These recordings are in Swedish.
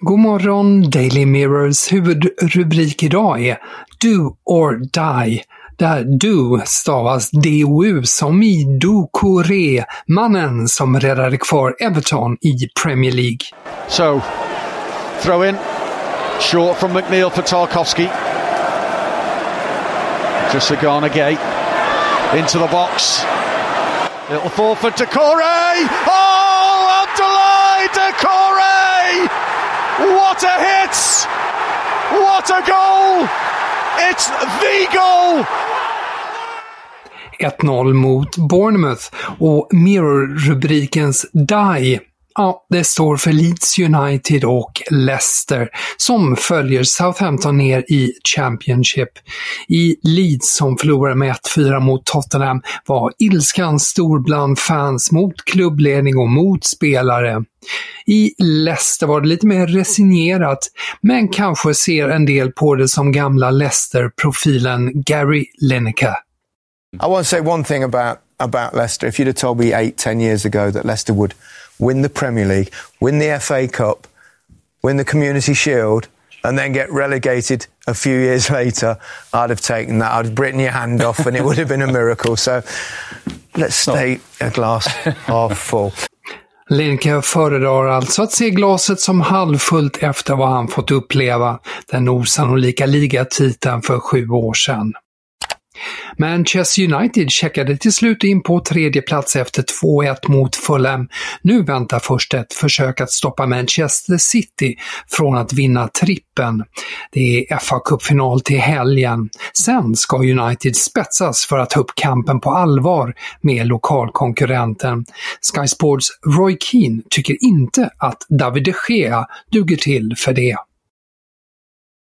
God morgon, Daily Mirrors huvudrubrik idag är Do or Die, där Do stavas D-O-U som i Doucouré, mannen som räddade kvar Everton i Premier League. So, throw in, short from McNeil for Tarkovsky. Just Sagana Gate, into the box. Little forward to Decore! Oh, Abdoulaye Decore! What a hit! What a goal! It's the goal! 1-0 mot Bournemouth och Mirror-rubrikens Die Ja, det står för Leeds United och Leicester som följer Southampton ner i Championship. I Leeds som förlorade med 1-4 mot Tottenham var ilskan stor bland fans mot klubbledning och mot spelare. I Leicester var det lite mer resignerat, men kanske ser en del på det som gamla Leicester-profilen Gary Lineker. I want to say one thing about, about Leicester. If you'd have told me eight, ten years ago that Leicester would win the Premier League, win the FA Cup, win the Community Shield, and then get relegated a few years later, I'd have taken that. I'd have written your hand off and it would have been a miracle. So let's stay a glass half full. Lineker föredrar alltså att se glaset som halvfullt efter vad han fått uppleva, den osannolika ligatiteln för sju år sedan. Manchester United checkade till slut in på tredje plats efter 2-1 mot Fulham. Nu väntar först ett försök att stoppa Manchester City från att vinna trippen. Det är FA-cupfinal till helgen. Sen ska United spetsas för att ta upp kampen på allvar med lokalkonkurrenten. Sky Sports Roy Keane tycker inte att David de Gea duger till för det.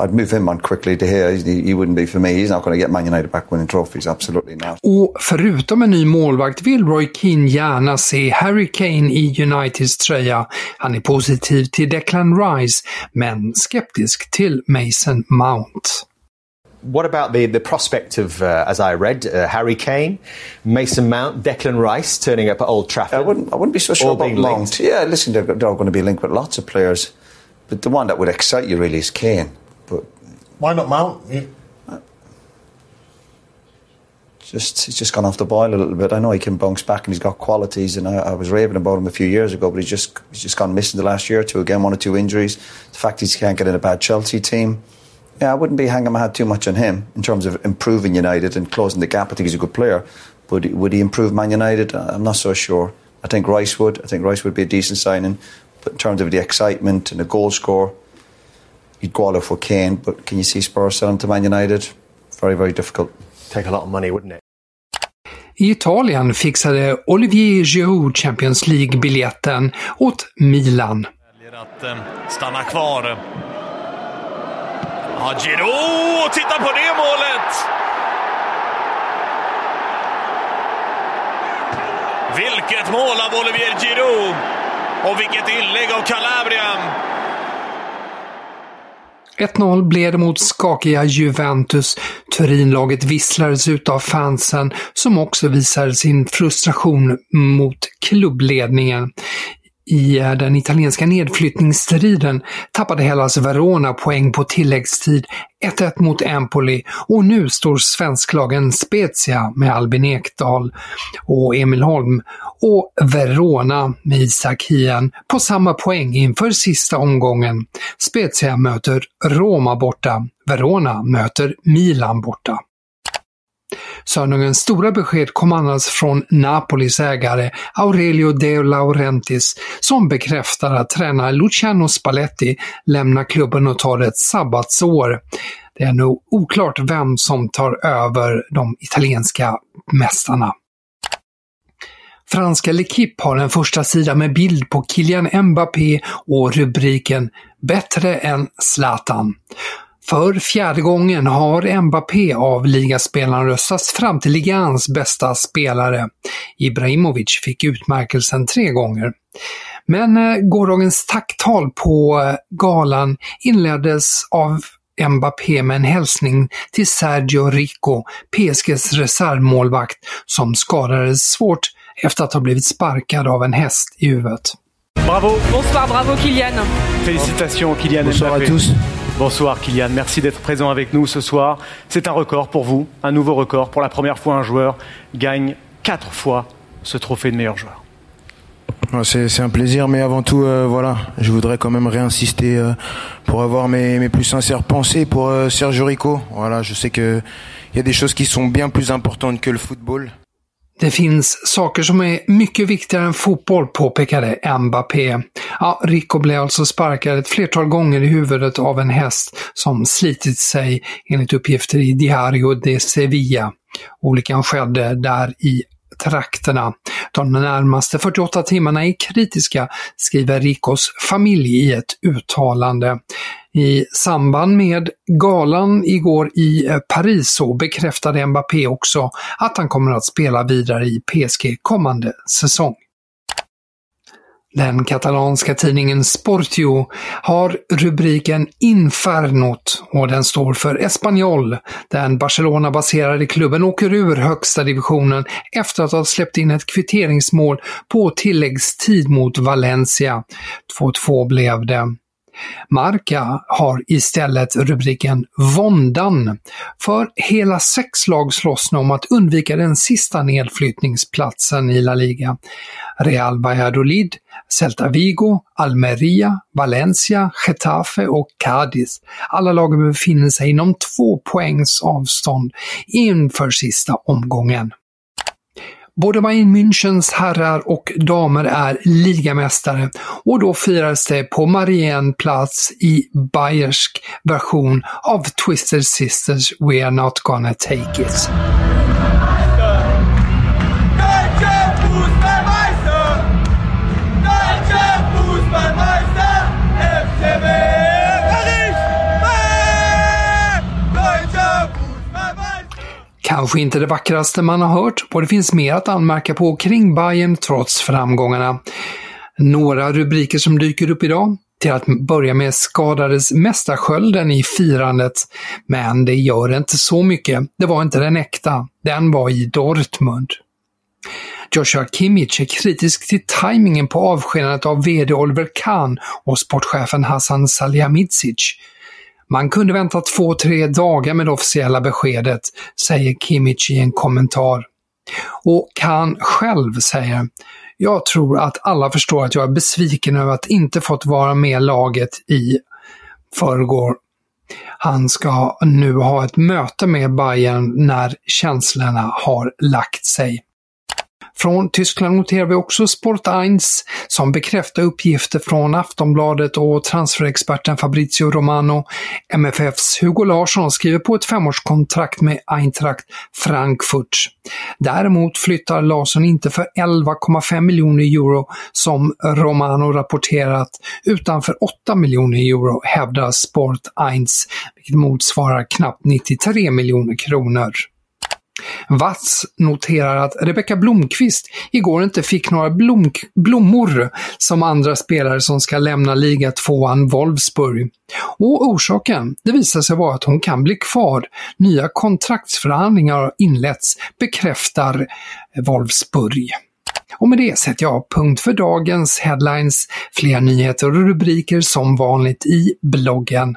I'd move him on quickly to here. He, he wouldn't be for me. He's not going to get Man United back winning trophies. Absolutely not. Och förutom en ny målvakt vill Roy Keane gärna se Harry Kane i Uniteds tröja. Han är positiv till Declan Rice, men skeptisk till Mason Mount. What about the, the prospect of, uh, as I read, uh, Harry Kane, Mason Mount, Declan Rice turning up at Old Trafford? I wouldn't, I wouldn't be so sure about Mount. Yeah, listen, they're, they're going to be linked with lots of players. But the one that would excite you really is Kane. Why not Mount? Just he's just gone off the boil a little bit. I know he can bounce back and he's got qualities, and I, I, was raving about him a few years ago, but he's just he's just gone missing the last year or two. Again, one or two injuries. The fact he can't get in a bad Chelsea team. Yeah, I wouldn't be hanging my hat too much on him in terms of improving United and closing the gap. I think he's a good player, but would he improve Man United? Uh, I'm not so sure. I think Rice would. I think Rice would be a decent signing, but in terms of the excitement and the goal score you'd out for Kane, but can you see Spurs selling to Man United? Very, very difficult. Take a lot of money, wouldn't it? I Italien fixade Olivier Giroud Champions League-biljetten åt Milan. Väljer att eh, stanna kvar. Ja, Giroud! Titta på det målet! Vilket mål av Olivier Giroud! Och vilket inlägg av Calabria! 1-0 blev det mot skakiga Juventus. Turinlaget visslades ut av fansen som också visade sin frustration mot klubbledningen. I den italienska nedflyttningsstriden tappade Hellas Verona poäng på tilläggstid 1-1 mot Empoli och nu står svensklagen Spezia med Albin Ekdal och Emil Holm och Verona med Isak Hien på samma poäng inför sista omgången. Spezia möter Roma borta, Verona möter Milan borta. Söndagens stora besked kom annars från Napolis ägare Aurelio De Laurentiis som bekräftar att tränare Luciano Spalletti lämnar klubben och tar ett sabbatsår. Det är nog oklart vem som tar över de italienska mästarna. Franska L'Equipe har en första sida med bild på Kylian Mbappé och rubriken “Bättre än Zlatan”. För fjärde gången har Mbappé av ligaspelaren röstats fram till ligans bästa spelare. Ibrahimovic fick utmärkelsen tre gånger. Men eh, gårdagens tacktal på eh, galan inleddes av Mbappé med en hälsning till Sergio Rico, PSGs reservmålvakt, som skadades svårt efter att ha blivit sparkad av en häst i huvudet. Bravo! Bonsoir, bravo Kylian! Félicitations Kylian Bonsoir Mbappé. à tous. Bonsoir Kylian, merci d'être présent avec nous ce soir. C'est un record pour vous, un nouveau record. Pour la première fois, un joueur gagne quatre fois ce trophée de meilleur joueur. C'est un plaisir, mais avant tout, euh, voilà, je voudrais quand même réinsister euh, pour avoir mes, mes plus sincères pensées pour euh, Sergio Rico. Voilà, je sais que il y a des choses qui sont bien plus importantes que le football. Det finns saker som är mycket viktigare än fotboll, påpekade Mbappé. Ja, Rico blev alltså sparkad ett flertal gånger i huvudet av en häst som slitit sig, enligt uppgifter i Diario de Sevilla. Olyckan skedde där i trakterna. De närmaste 48 timmarna är kritiska, skriver Ricos familj i ett uttalande. I samband med galan igår i eh, Paris så bekräftade Mbappé också att han kommer att spela vidare i PSG kommande säsong. Den katalanska tidningen Sportio har rubriken Infernot och den står för Espanyol. Den Barcelona-baserade klubben åker ur högsta divisionen efter att ha släppt in ett kvitteringsmål på tilläggstid mot Valencia. 2-2 blev det. Marca har istället rubriken Våndan, för hela sex lag slåss nu om att undvika den sista nedflyttningsplatsen i La Liga. Real Valladolid, Celta Vigo, Almeria, Valencia, Getafe och Cádiz. Alla lag befinner sig inom två poängs avstånd inför sista omgången. Både Bayern Münchens herrar och damer är ligamästare och då firades det på Marienplatz i bayersk version av Twisted Sisters We Are Not Gonna Take It. Kanske inte det vackraste man har hört och det finns mer att anmärka på kring Bayern trots framgångarna. Några rubriker som dyker upp idag. Till att börja med skadades mästarskölden i firandet, men det gör inte så mycket. Det var inte den äkta. Den var i Dortmund. Joshua Kimmich är kritisk till tajmingen på avskedandet av VD Oliver Kahn och sportchefen Hassan Salihamidzic. Man kunde vänta två, tre dagar med det officiella beskedet, säger Kimmich i en kommentar. Och Kahn själv säger jag tror att alla förstår att jag är besviken över att inte fått vara med laget i förrgår. Han ska nu ha ett möte med Bayern när känslorna har lagt sig. Från Tyskland noterar vi också Sport 1 som bekräftar uppgifter från Aftonbladet och transferexperten Fabrizio Romano. MFFs Hugo Larsson skriver på ett femårskontrakt med Eintracht Frankfurt. Däremot flyttar Larsson inte för 11,5 miljoner euro som Romano rapporterat, utan för 8 miljoner euro hävdar Sport 1, vilket motsvarar knappt 93 miljoner kronor. Watz noterar att Rebecka Blomqvist igår inte fick några blom blommor som andra spelare som ska lämna liga tvåan Wolfsburg. Och orsaken, det visar sig vara att hon kan bli kvar. Nya kontraktsförhandlingar har inletts, bekräftar Wolfsburg. Och med det sätter jag punkt för dagens headlines. Fler nyheter och rubriker som vanligt i bloggen.